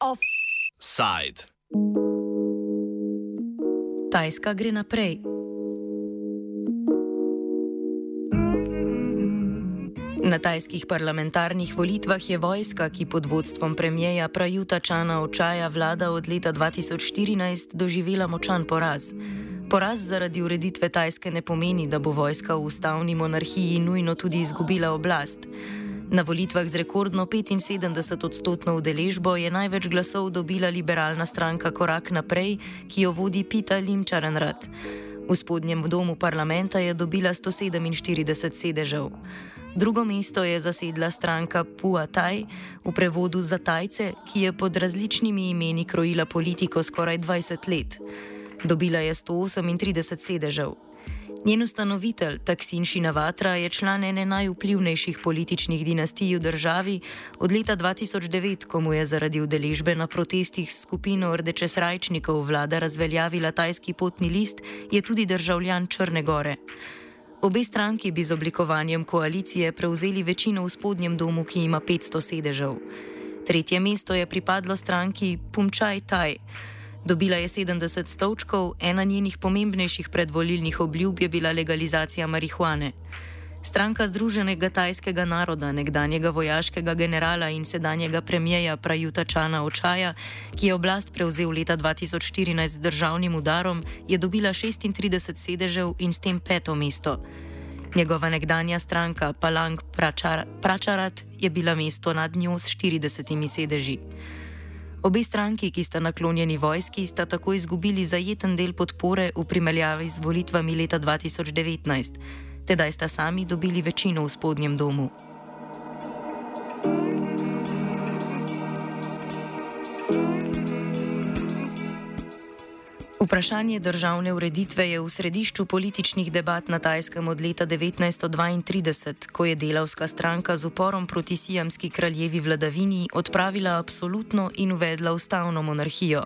Offside. Tajska gre naprej. Na tajskih parlamentarnih volitvah je vojska, ki pod vodstvom premijeja Prajuta Čana Očaja vlada od leta 2014, doživela močan poraz. Poraz zaradi ureditve Tajske ne pomeni, da bo vojska v ustavni monarhiji nujno tudi izgubila oblast. Na volitvah z rekordno 75 odstotno udeležbo je največ glasov dobila liberalna stranka Korak naprej, ki jo vodi Pita Limčarenrat. V spodnjem domu parlamenta je dobila 147 sedežev. Drugo mesto je zasedla stranka Pua Tai, v prevodu za Tajce, ki je pod različnimi imeni krojila politiko skoraj 20 let. Dobila je 138 sedežev. Njen ustanovitelj, Taksin Šinavatra, je član ene najvplivnejših političnih dinastij v državi od leta 2009, ko mu je zaradi udeležbe na protestih skupino rdeče srajčnikov vlada razveljavila tajski potni list, je tudi državljan Črne Gore. Obe stranki bi z oblikovanjem koalicije prevzeli večino v spodnjem domu, ki ima 500 sedežev. Tretje mesto je pripadlo stranki Pumčaj Taj. Dobila je 70 stolčkov, ena njenih pomembnejših predvolilnih obljub je bila legalizacija marihuane. Stranka Združenega tajskega naroda, nekdanjega vojaškega generala in sedanjega premijeja Prajuta Čana Očaja, ki je oblast prevzel leta 2014 z državnim udarom, je dobila 36 sedežev in s tem peto mesto. Njegova nekdanja stranka Palang Pračar Pračarat je bila mesto nad njo s 40 sedeži. Obe stranki, ki sta naklonjeni vojski, sta tako izgubili zajeten del podpore v primerjavi z volitvami leta 2019. Tedaj sta sami dobili večino v spodnjem domu. Vprašanje državne ureditve je v središču političnih debat na Tajskem od leta 1932, ko je delavska stranka z uporom proti sijamski kraljevi vladavini odpravila absolutno in uvedla ustavno monarhijo.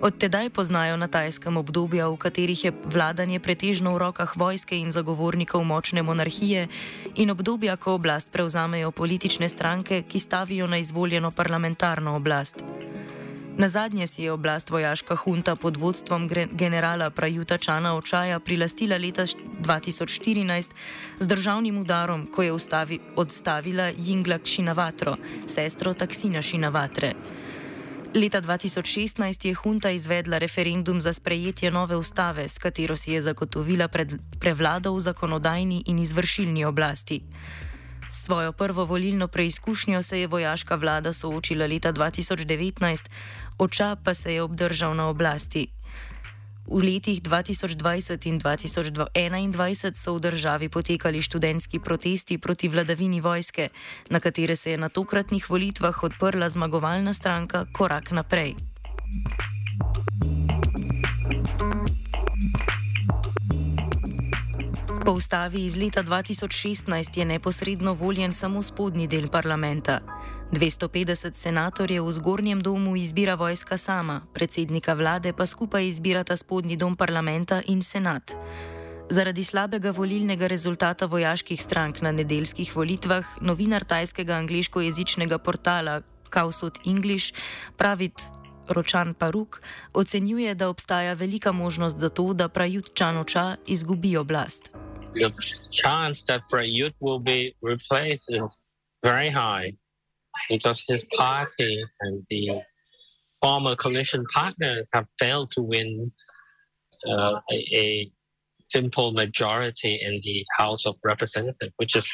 Od tedaj poznajo na Tajskem obdobja, v katerih je vladanje pretežno v rokah vojske in zagovornikov močne monarhije, in obdobja, ko oblast prevzamejo politične stranke, ki stavijo na izvoljeno parlamentarno oblast. Na zadnje si je oblast vojaška hunta pod vodstvom generala Prajuta Čana Očaja prilastila leta 2014 z državnim udarom, ko je ustavi, odstavila Jinglak Šinavatro, sestro Taksina Šinavatre. Leta 2016 je hunta izvedla referendum za sprejetje nove ustave, s katero si je zagotovila pred, prevlado v zakonodajni in izvršilni oblasti. S svojo prvo volilno preizkušnjo se je vojaška vlada soočila leta 2019, oča pa se je obdržal na oblasti. V letih 2020 in 2021 so v državi potekali študentski protesti proti vladavini vojske, na katere se je na tokratnih volitvah odprla zmagovalna stranka Korak naprej. Po ustavi iz leta 2016 je neposredno voljen samo spodnji del parlamenta. 250 senatorjev v zgornjem domu izbira vojska sama, predsednika vlade pa skupaj izbirata spodnji dom parlamenta in senat. Zaradi slabega volilnega rezultata vojaških strank na nedeljskih volitvah, novinar tajskega angliškojezičnega portala Kausut English pravi Ročan Paruk ocenjuje, da obstaja velika možnost za to, da Prajut Čanoča izgubi oblast. The chance that Prayut will be replaced is very high because his party and the former coalition partners have failed to win uh, a, a, simple majority in the House of Representatives, which is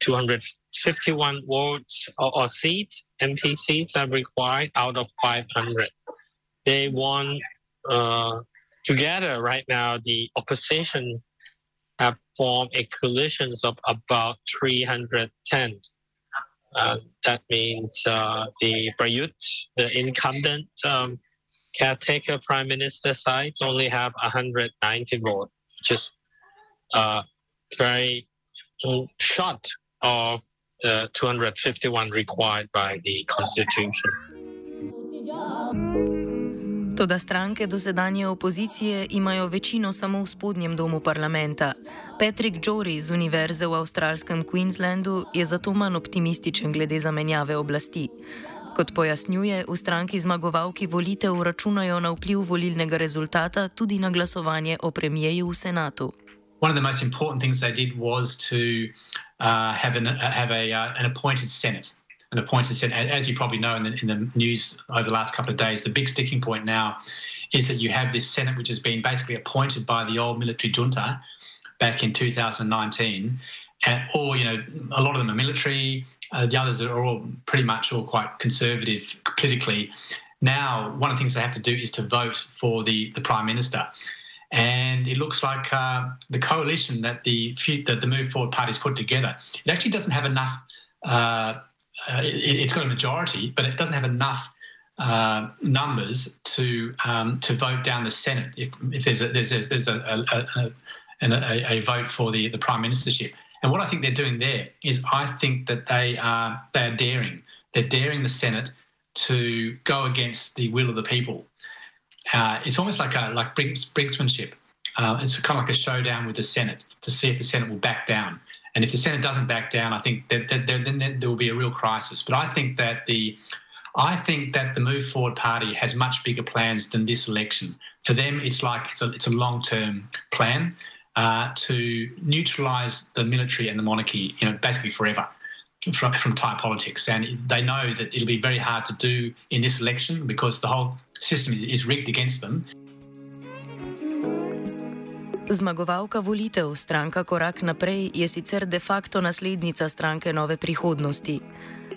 251 votes or, or seats, MP seats are required out of 500. They won uh, together right now, the opposition have formed a coalition of about 310. Uh, that means uh, the Prayut, the incumbent um, caretaker prime minister side, only have 190 votes, which is uh, very short of the 251 required by the constitution. Toda stranke dosedanje opozicije imajo večino samo v spodnjem domu parlamenta. Patrick Jory z Univerze v avstralskem Queenslandu je zato manj optimističen glede zamenjave oblasti. Kot pojasnjuje, v stranki zmagovalki volitev računajo na vpliv volilnega rezultata tudi na glasovanje o premijeju v senatu. One of the most important things they did was to uh, have, an, uh, have a, uh, an appointed Senate. An appointed Senate. As you probably know in the, in the news over the last couple of days, the big sticking point now is that you have this Senate which has been basically appointed by the old military junta back in 2019. And, or, you know, a lot of them are military, uh, the others are all pretty much all quite conservative politically. Now, one of the things they have to do is to vote for the, the Prime Minister. And it looks like uh, the coalition that the, that the Move Forward Party's put together, it actually doesn't have enough uh, uh, it, has got a majority, but it doesn't have enough uh, numbers to um, to vote down the Senate if, if there's a, there's, there's a, a, a, a, vote for the, the prime ministership. And what I think they're doing there is I think that they are they are daring. They're daring the Senate to go against the will of the people. Uh, it's almost like a like brinksmanship. Uh, it's kind of like a showdown with the Senate to see if the Senate will back down. And if the Senate doesn't back down, I think that, that, that then there will be a real crisis. But I think that the I think that the Move Forward Party has much bigger plans than this election. For them, it's like it's a, it's a long term plan uh, to neutralise the military and the monarchy, you know, basically forever from, from Thai politics. And they know that it'll be very hard to do in this election because the whole system is rigged against them. Zmagovalka volitev, stranka Korak naprej, je sicer de facto naslednica stranke Nove prihodnosti.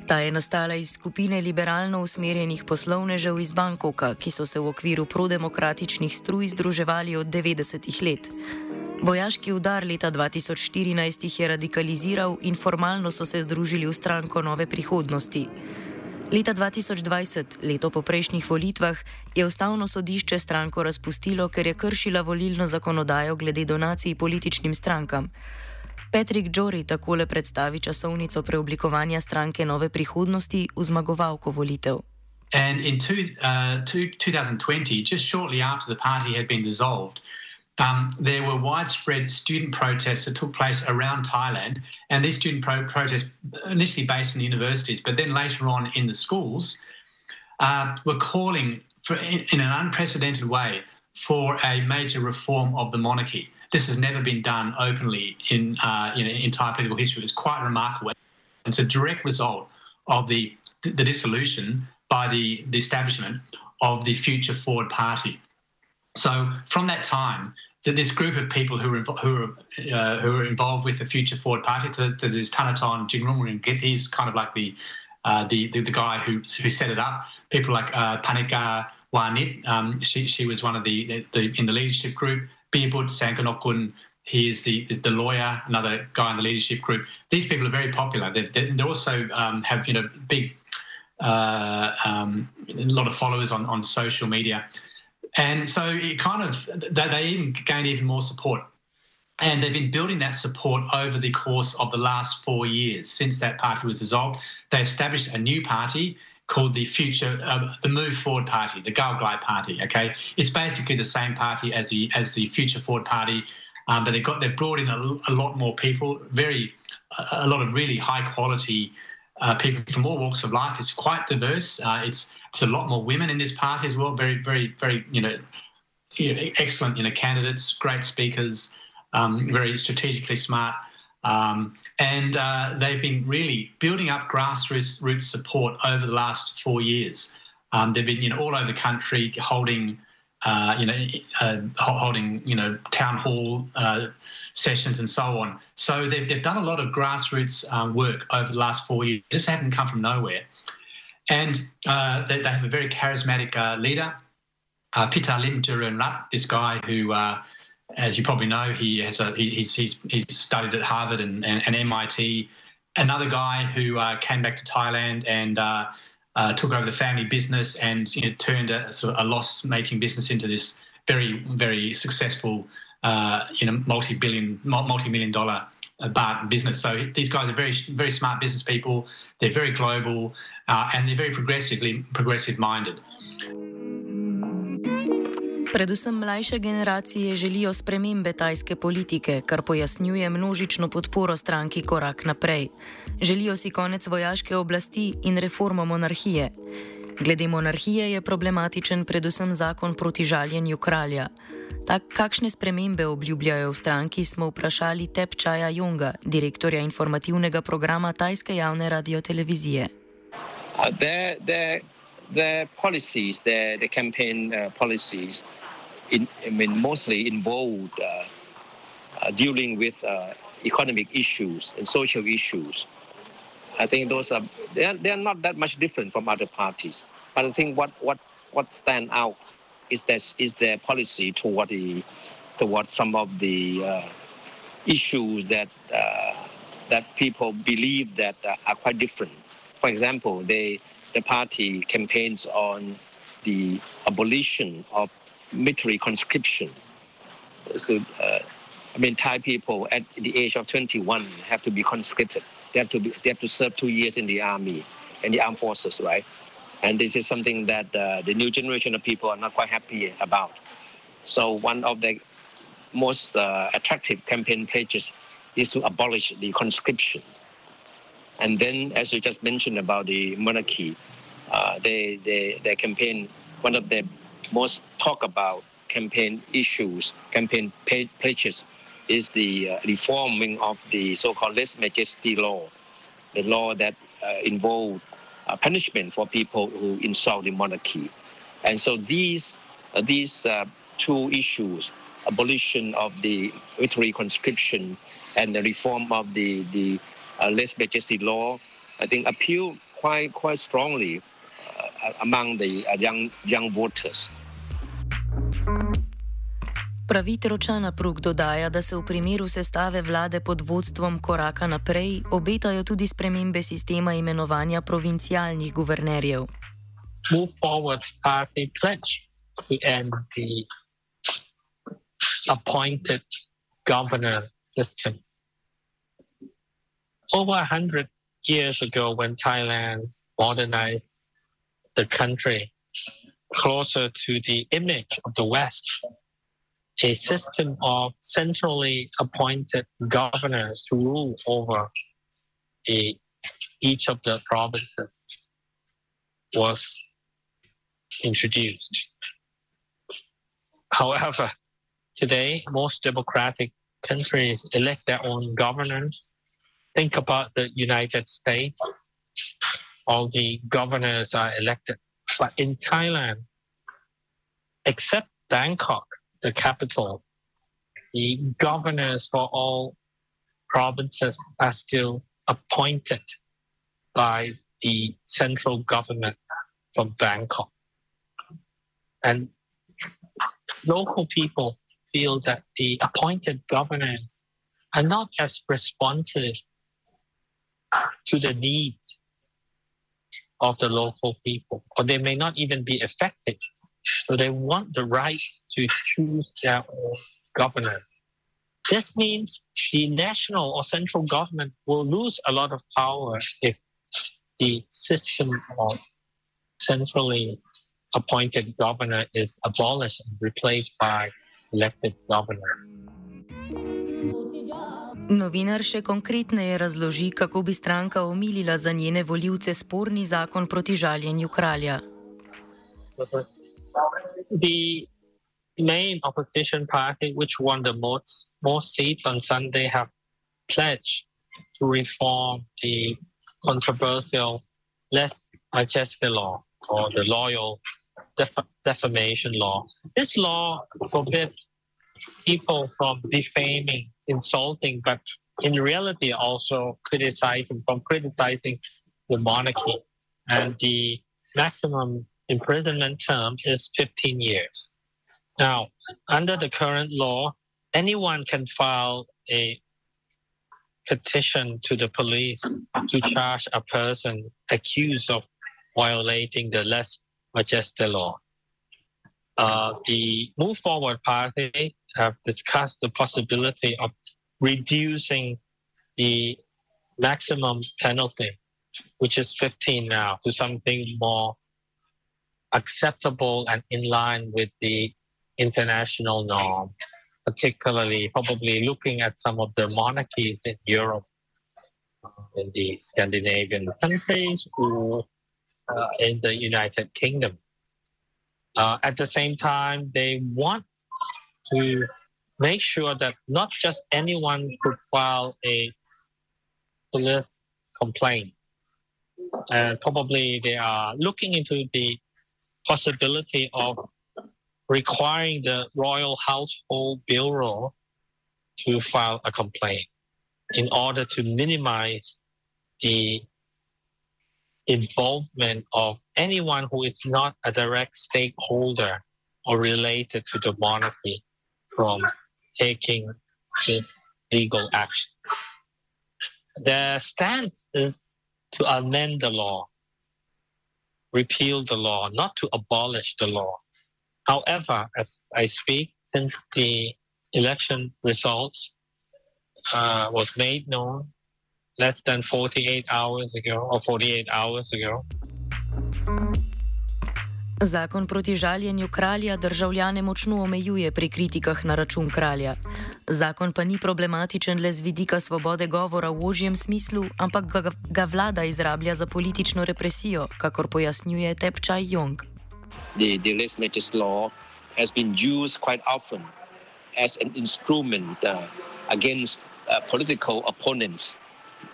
Ta je nastala iz skupine liberalno usmerjenih poslovnežev iz Bankoka, ki so se v okviru prodemokratičnih struj združevali od 90-ih let. Vojaški udar leta 2014 jih je radikaliziral in formalno so se združili v stranko Nove prihodnosti. Leta 2020, leto po prejšnjih volitvah, je ustavno sodišče stranko razpustilo, ker je kršila volilno zakonodajo glede donacij političnim strankam. Patrick Jory takole predstavi časovnico preoblikovanja stranke Nove prihodnosti v zmagovalko volitev. And in two, uh, two, 2020, just shortly after the party had been dissolved, um, there were widespread student protests that took place around Thailand. And these student pro- protests, initially based in universities, but then later on in the schools, uh, were calling for, in, in, an unprecedented way for a major reform of the monarchy. This has never been done openly in, uh, you know, in Thai political history. It's quite remarkable. It's a direct result of the, the dissolution by the, the establishment of the Future Forward Party. So from that time, that this group of people who are who are uh, who are involved with the Future Forward Party. So there's Thanathorn Jingrung, he's kind of like the, uh, the, the the guy who who set it up. People like uh, Pannika Wanich, um, she she was one of the, the in the leadership group. Birbut Saengkanokkul, he is the is the lawyer, another guy in the leadership group. These people are very popular. They they also um, have you know big uh, um, a lot of followers on on social media. And so it kind of, they even gained even more support. And they've been building that support over the course of the last four years since that party was dissolved. They established a new party called the Future, uh, the Move Forward Party, the Kao Klai Party. Okay, it's basically the same party as the as the Future Forward Party, um, but they've got they've brought in a, a lot more people, very a, a lot of really high quality uh, people from all walks of life. It's quite diverse. Uh, it's there's a lot more women in this party as well. Very, very, very, you know, excellent, you know, candidates, great speakers, um, very strategically smart. Um, and uh, they've been really building up grassroots support over the last four years. Um, they've been, you know, all over the country holding, uh, you know, uh, holding, you know, town hall uh, sessions and so on. So they've, they've done a lot of grassroots um, work over the last four years. This has not come from nowhere. And uh, they, they, have a very charismatic uh, leader, uh, Pita Lim this guy who, uh, as you probably know, he has a, he, he's, he's, he's studied at Harvard and, and, and MIT. Another guy who uh, came back to Thailand and uh, took over the family business and you know, turned a, sort of a loss-making business into this very, very successful, you know, multi-billion, multi-million dollar baht business. So these guys are very, very smart business people. They're very global uh, and they're very progressively progressive minded. Predvsem mlajše generacije želijo spremembe tajske politike, kar pojasnjuje množično podporo stranki Korak naprej. Želijo si konec vojaške oblasti in reformo monarhije. Glede monarhije je problematičen predvsem zakon proti žaljenju kralja. Tak, kakšne spremembe obljubljajo v stranki, smo vprašali Tepčaja Junga, direktorja informativnega programa tajske javne radiotelevizije. Uh, the policies, their the campaign uh, policies, in, I mean, mostly involved uh, uh, dealing with uh, economic issues and social issues. I think those are they are, they are not that much different from other parties. But I think what what what stand out is that is their policy toward the toward some of the uh, issues that uh, that people believe that are quite different. For example, they the party campaigns on the abolition of military conscription. So, uh, I mean, Thai people at the age of 21 have to be conscripted. They have to be, they have to serve two years in the army and the armed forces, right? And this is something that uh, the new generation of people are not quite happy about. So one of the most uh, attractive campaign pages is to abolish the conscription. And then, as you just mentioned about the monarchy, uh, they, they, their campaign, one of the most talk about campaign issues, campaign pledges, is the uh, reforming of the so-called lese majeste law, the law that uh, involved uh, punishment for people who insult the monarchy. And so these, uh, these uh, two issues, abolition of the military conscription and the reform of the, the uh, lese majeste law, I think appeal quite quite strongly uh, among the uh, young young voters. Pravi Tročana Prug dodaja, da se v primeru sestave vlade pod vodstvom koraka naprej obetajo tudi spremembe sistema imenovanja provincialnih guvernerjev. Move forward party pledge to end the appointed governor system. Over a hundred years ago when Thailand modernized the country closer to the image of the West, a system of centrally appointed governors to rule over a, each of the provinces was introduced. However, today most democratic countries elect their own governors think about the United States, all the governors are elected. But in Thailand, except Bangkok, the capital, the governors for all provinces are still appointed by the central government from Bangkok. And local people feel that the appointed governors are not as responsive to the needs of the local people, or they may not even be affected. So they want the right to choose their own governor. This means the national or central government will lose a lot of power if the system of centrally appointed governor is abolished and replaced by elected governors. Novinar še konkretneje razloži, kako bi stranka omilila za njene voljivce sporni zakon proti žaljenju kralja. The main opposition party, which won the most, most seats on Sunday, have pledged to reform the controversial less majeste law or the loyal def defamation law. This law forbids people from defaming insulting, but in reality also criticizing from criticizing the monarchy. And the maximum imprisonment term is 15 years. Now, under the current law, anyone can file a petition to the police to charge a person accused of violating the lese majeste law. Uh, the Move Forward Party have discussed the possibility of reducing the maximum penalty, which is 15 now, to something more acceptable and in line with the international norm, particularly probably looking at some of the monarchies in Europe, uh, in the Scandinavian countries, or uh, in the United Kingdom. Uh, at the same time, they want to make sure that not just anyone could file a police complaint. And probably they are looking into the possibility of requiring the Royal Household Bureau to file a complaint in order to minimize the involvement of anyone who is not a direct stakeholder or related to the monarchy from taking this legal action. The stance is to amend the law, repeal the law, not to abolish the law. However, as I speak, since the election results uh, was made known less than 48 hours ago or 48 hours ago. Zakon proti žaljenju kralja državljane močno omejuje pri kritikah na račun kralja. Zakon pa ni problematičen le z vidika svobode govora v ožjem smislu, ampak ga, ga vlada izrablja za politično represijo, kakor pojasnjuje Tepčaj Jong. The, the law has been used quite often as an instrument uh, against uh, political opponents,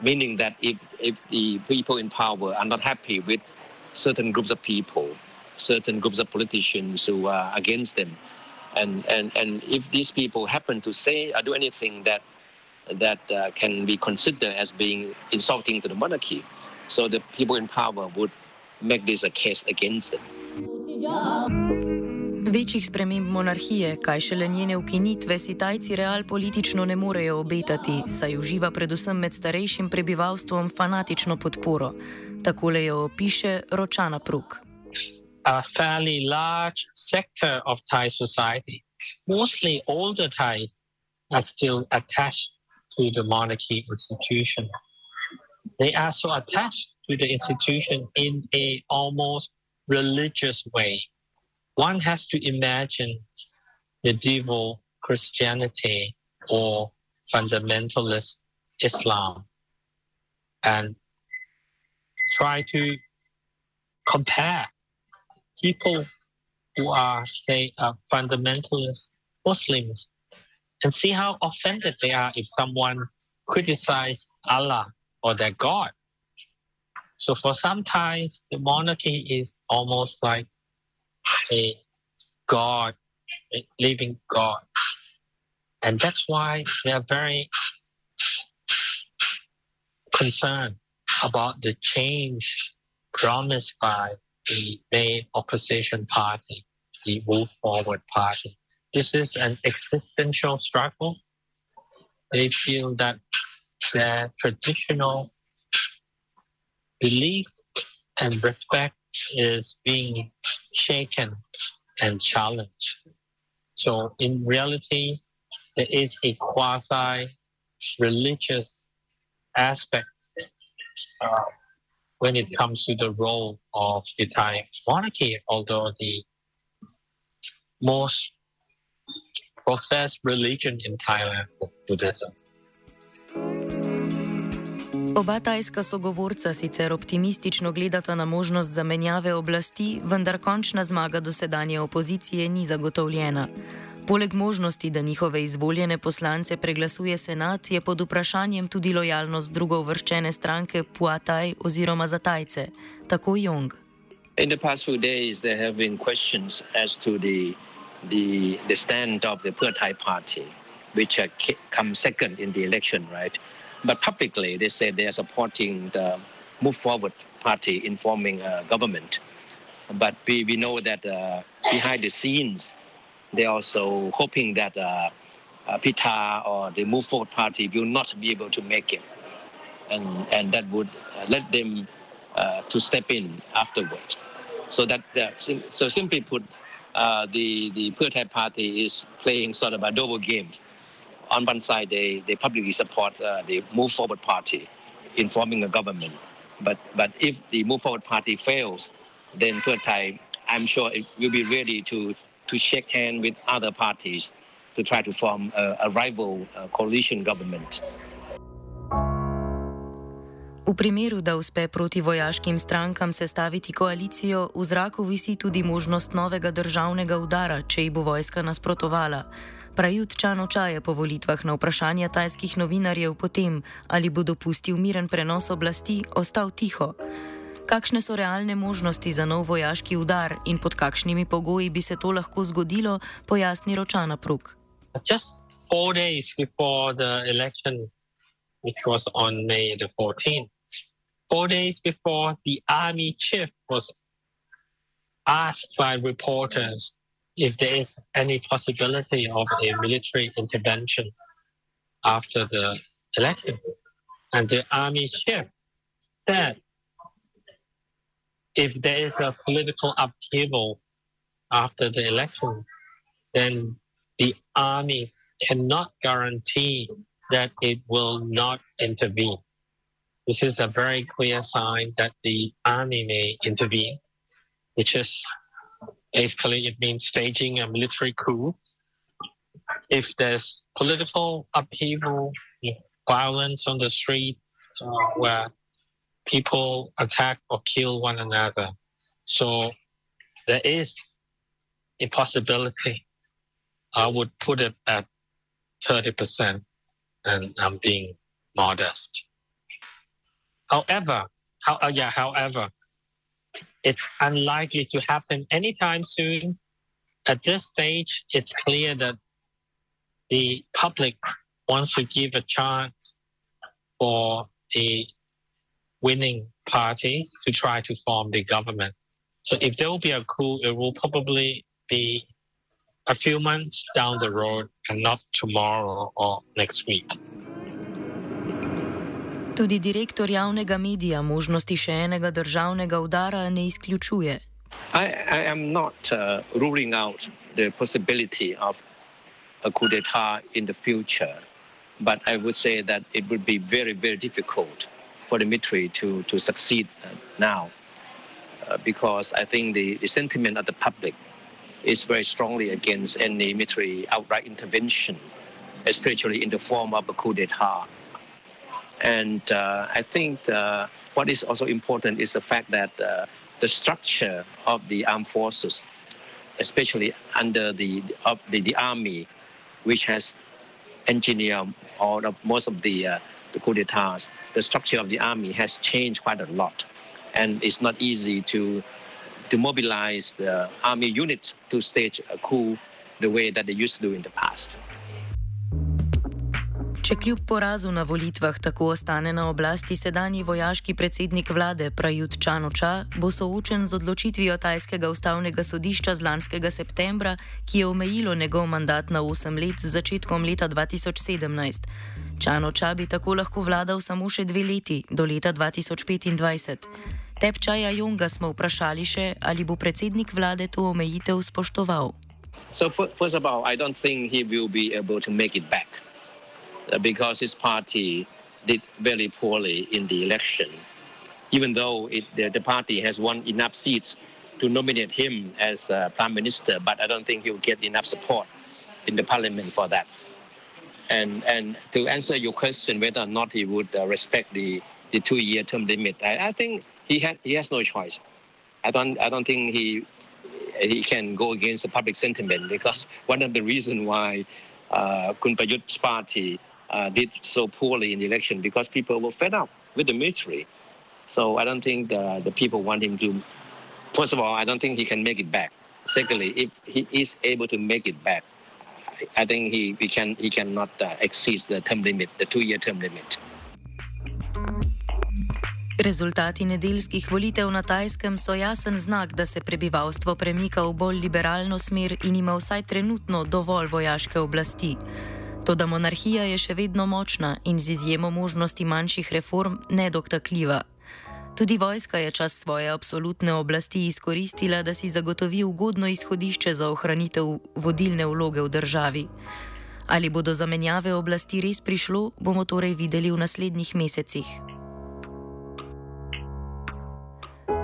meaning that if, if the people in power are not happy with certain groups of people, certain groups of politicians who are against them. And, and, and if these people happen to say or do anything that, that uh, can be considered as being insulting to the monarchy, so the people in power would make this a case against them. Večjih sprememb monarhije, kaj šele njene ukinitve, si tajci real politično ne morejo obetati, saj uživa predvsem med starejšim prebivalstvom fanatično podporo. Takole jo opiše Ročana Pruk. A fairly large sector of Thai society, mostly older Thai, are still attached to the monarchy institution. They are so attached to the institution in a almost religious way. One has to imagine medieval Christianity or fundamentalist Islam and try to compare people who are, say, uh, fundamentalist Muslims and see how offended they are if someone criticizes Allah or their God. So for some times, the monarchy is almost like a God, a living God. And that's why they are very concerned about the change promised by the main opposition party, the Move Forward Party. This is an existential struggle. They feel that their traditional belief and respect is being shaken and challenged. So, in reality, there is a quasi religious aspect uh, when it comes to the role of the Thai monarchy, although the most professed religion in Thailand is Buddhism. Oba tajska sogovorca sicer optimistično gledata na možnost zamenjave oblasti, vendar končna zmaga dosedanje opozicije ni zagotovljena. Poleg možnosti, da njihove izvoljene poslance preglasuje senat, je pod vprašanjem tudi lojalnost drugo uvrščene stranke Puataj oziroma za Tajce, tako Jong. In the past few days, there have been questions as to the, the, the stand of the Pheu Thai party, which uh, come second in the election, right? But publicly, they say they are supporting the Move Forward party in forming a government. But we, we know that uh, behind the scenes, They're also hoping that uh, uh, Pita or the Move Forward Party will not be able to make it, and and that would uh, let them uh, to step in afterwards. So that uh, so simply put, uh, the the Pheu Party is playing sort of a double game. On one side, they, they publicly support the Move Forward Party in forming a government, but but if the Move Forward Party fails, then Pheu I'm sure it will be ready to to shake hands with other parties to try to form a, a rival uh, coalition government. V primeru, da uspe proti vojaškim strankam sestaviti koalicijo, v zraku visi tudi možnost novega državnega udara, če ji bo vojska nasprotovala. Prajut Čanoča je po volitvah na vprašanje tajskih novinarjev potem, ali bo dopustil miren prenos oblasti, ostal tiho. Kakšne so realne možnosti za nov vojaški udar in pod kakšnimi pogoji bi se to lahko zgodilo, pojasni Ročana Pruk. Just four days before the election, which was on May the 14th, four days before, the army chief was asked by reporters if there is any possibility of a military intervention after the election. And the army chief said if there is a political upheaval after the election, then the army cannot guarantee that it will not intervene. This is a very clear sign that the army may intervene, which is basically it means staging a military coup. If there's political upheaval, violence on the street, uh, where people attack or kill one another, so there is a possibility. I would put it at 30%, and I'm being modest. However, how, uh, yeah, however, it's unlikely to happen anytime soon. At this stage, it's clear that the public wants to give a chance for the winning parties to try to form the government. So if there will be a coup, it will probably be a few months down the road and not tomorrow or next week. Tudi direktor javnega medija možnosti še enega državnega udara ne izključuje. I, I am not uh, ruling out the possibility of a coup d'etat in the future, but I would say that it would be very, very difficult for the military to, to succeed uh, now uh, because I think the, the sentiment of the public is very strongly against any military outright intervention, especially in the form of a coup d'etat. And uh, I think uh, what is also important is the fact that uh, the structure of the armed forces, especially under the of the, the army, which has engineered all of most of the uh, the coup d'états, the structure of the army has changed quite a lot, and it's not easy to to mobilize the army units to stage a coup the way that they used to do in the past. Če kljub porazu na volitvah tako ostane na oblasti sedanji vojaški predsednik vlade Prajut Čanoča, bo soočen z odločitvijo tajskega ustavnega sodišča z lanskega septembra, ki je omejilo njegov mandat na 8 let z začetkom leta 2017. Čanoča bi tako lahko vladal samo še dve leti, do leta 2025. Tepčaja Junga smo vprašali še, ali bo predsednik vlade to omejitev spoštoval. So, first of all, I don't think he will be able to make it back. Uh, because his party did very poorly in the election, even though it, the, the, party has won enough seats to nominate him as uh, prime minister, but I don't think he'll get enough support in the parliament for that. And and to answer your question whether or not he would uh, respect the, the two-year term limit, I, I think he had he has no choice. I don't I don't think he he can go against the public sentiment because one of the reasons why uh, Kun party uh, did so poorly in the election because people were fed up with the military. So I don't think the, the people want him to. First of all, I don't think he can make it back. Secondly, if he is able to make it back, I think he, he can he cannot uh, exceed the term limit, the two-year term limit. Rezultati nedeljskih volitev na Tajskem so jasen znak, da se prebivalstvo premika v bolj liberalno smer in ima vsaj trenutno dovolj vojaške oblasti. Toda monarhija je še vedno močna in z izjemo možnosti manjših reform nedotakljiva. Tudi vojska je čas svoje absolutne oblasti izkoristila, da si zagotovi ugodno izhodišče za ohranitev vodilne vloge v državi. Ali bodo zamenjave oblasti res prišlo, bomo torej videli v naslednjih mesecih.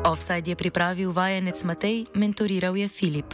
Offside je pripravil vajenec Matej, mentoriral je Filip.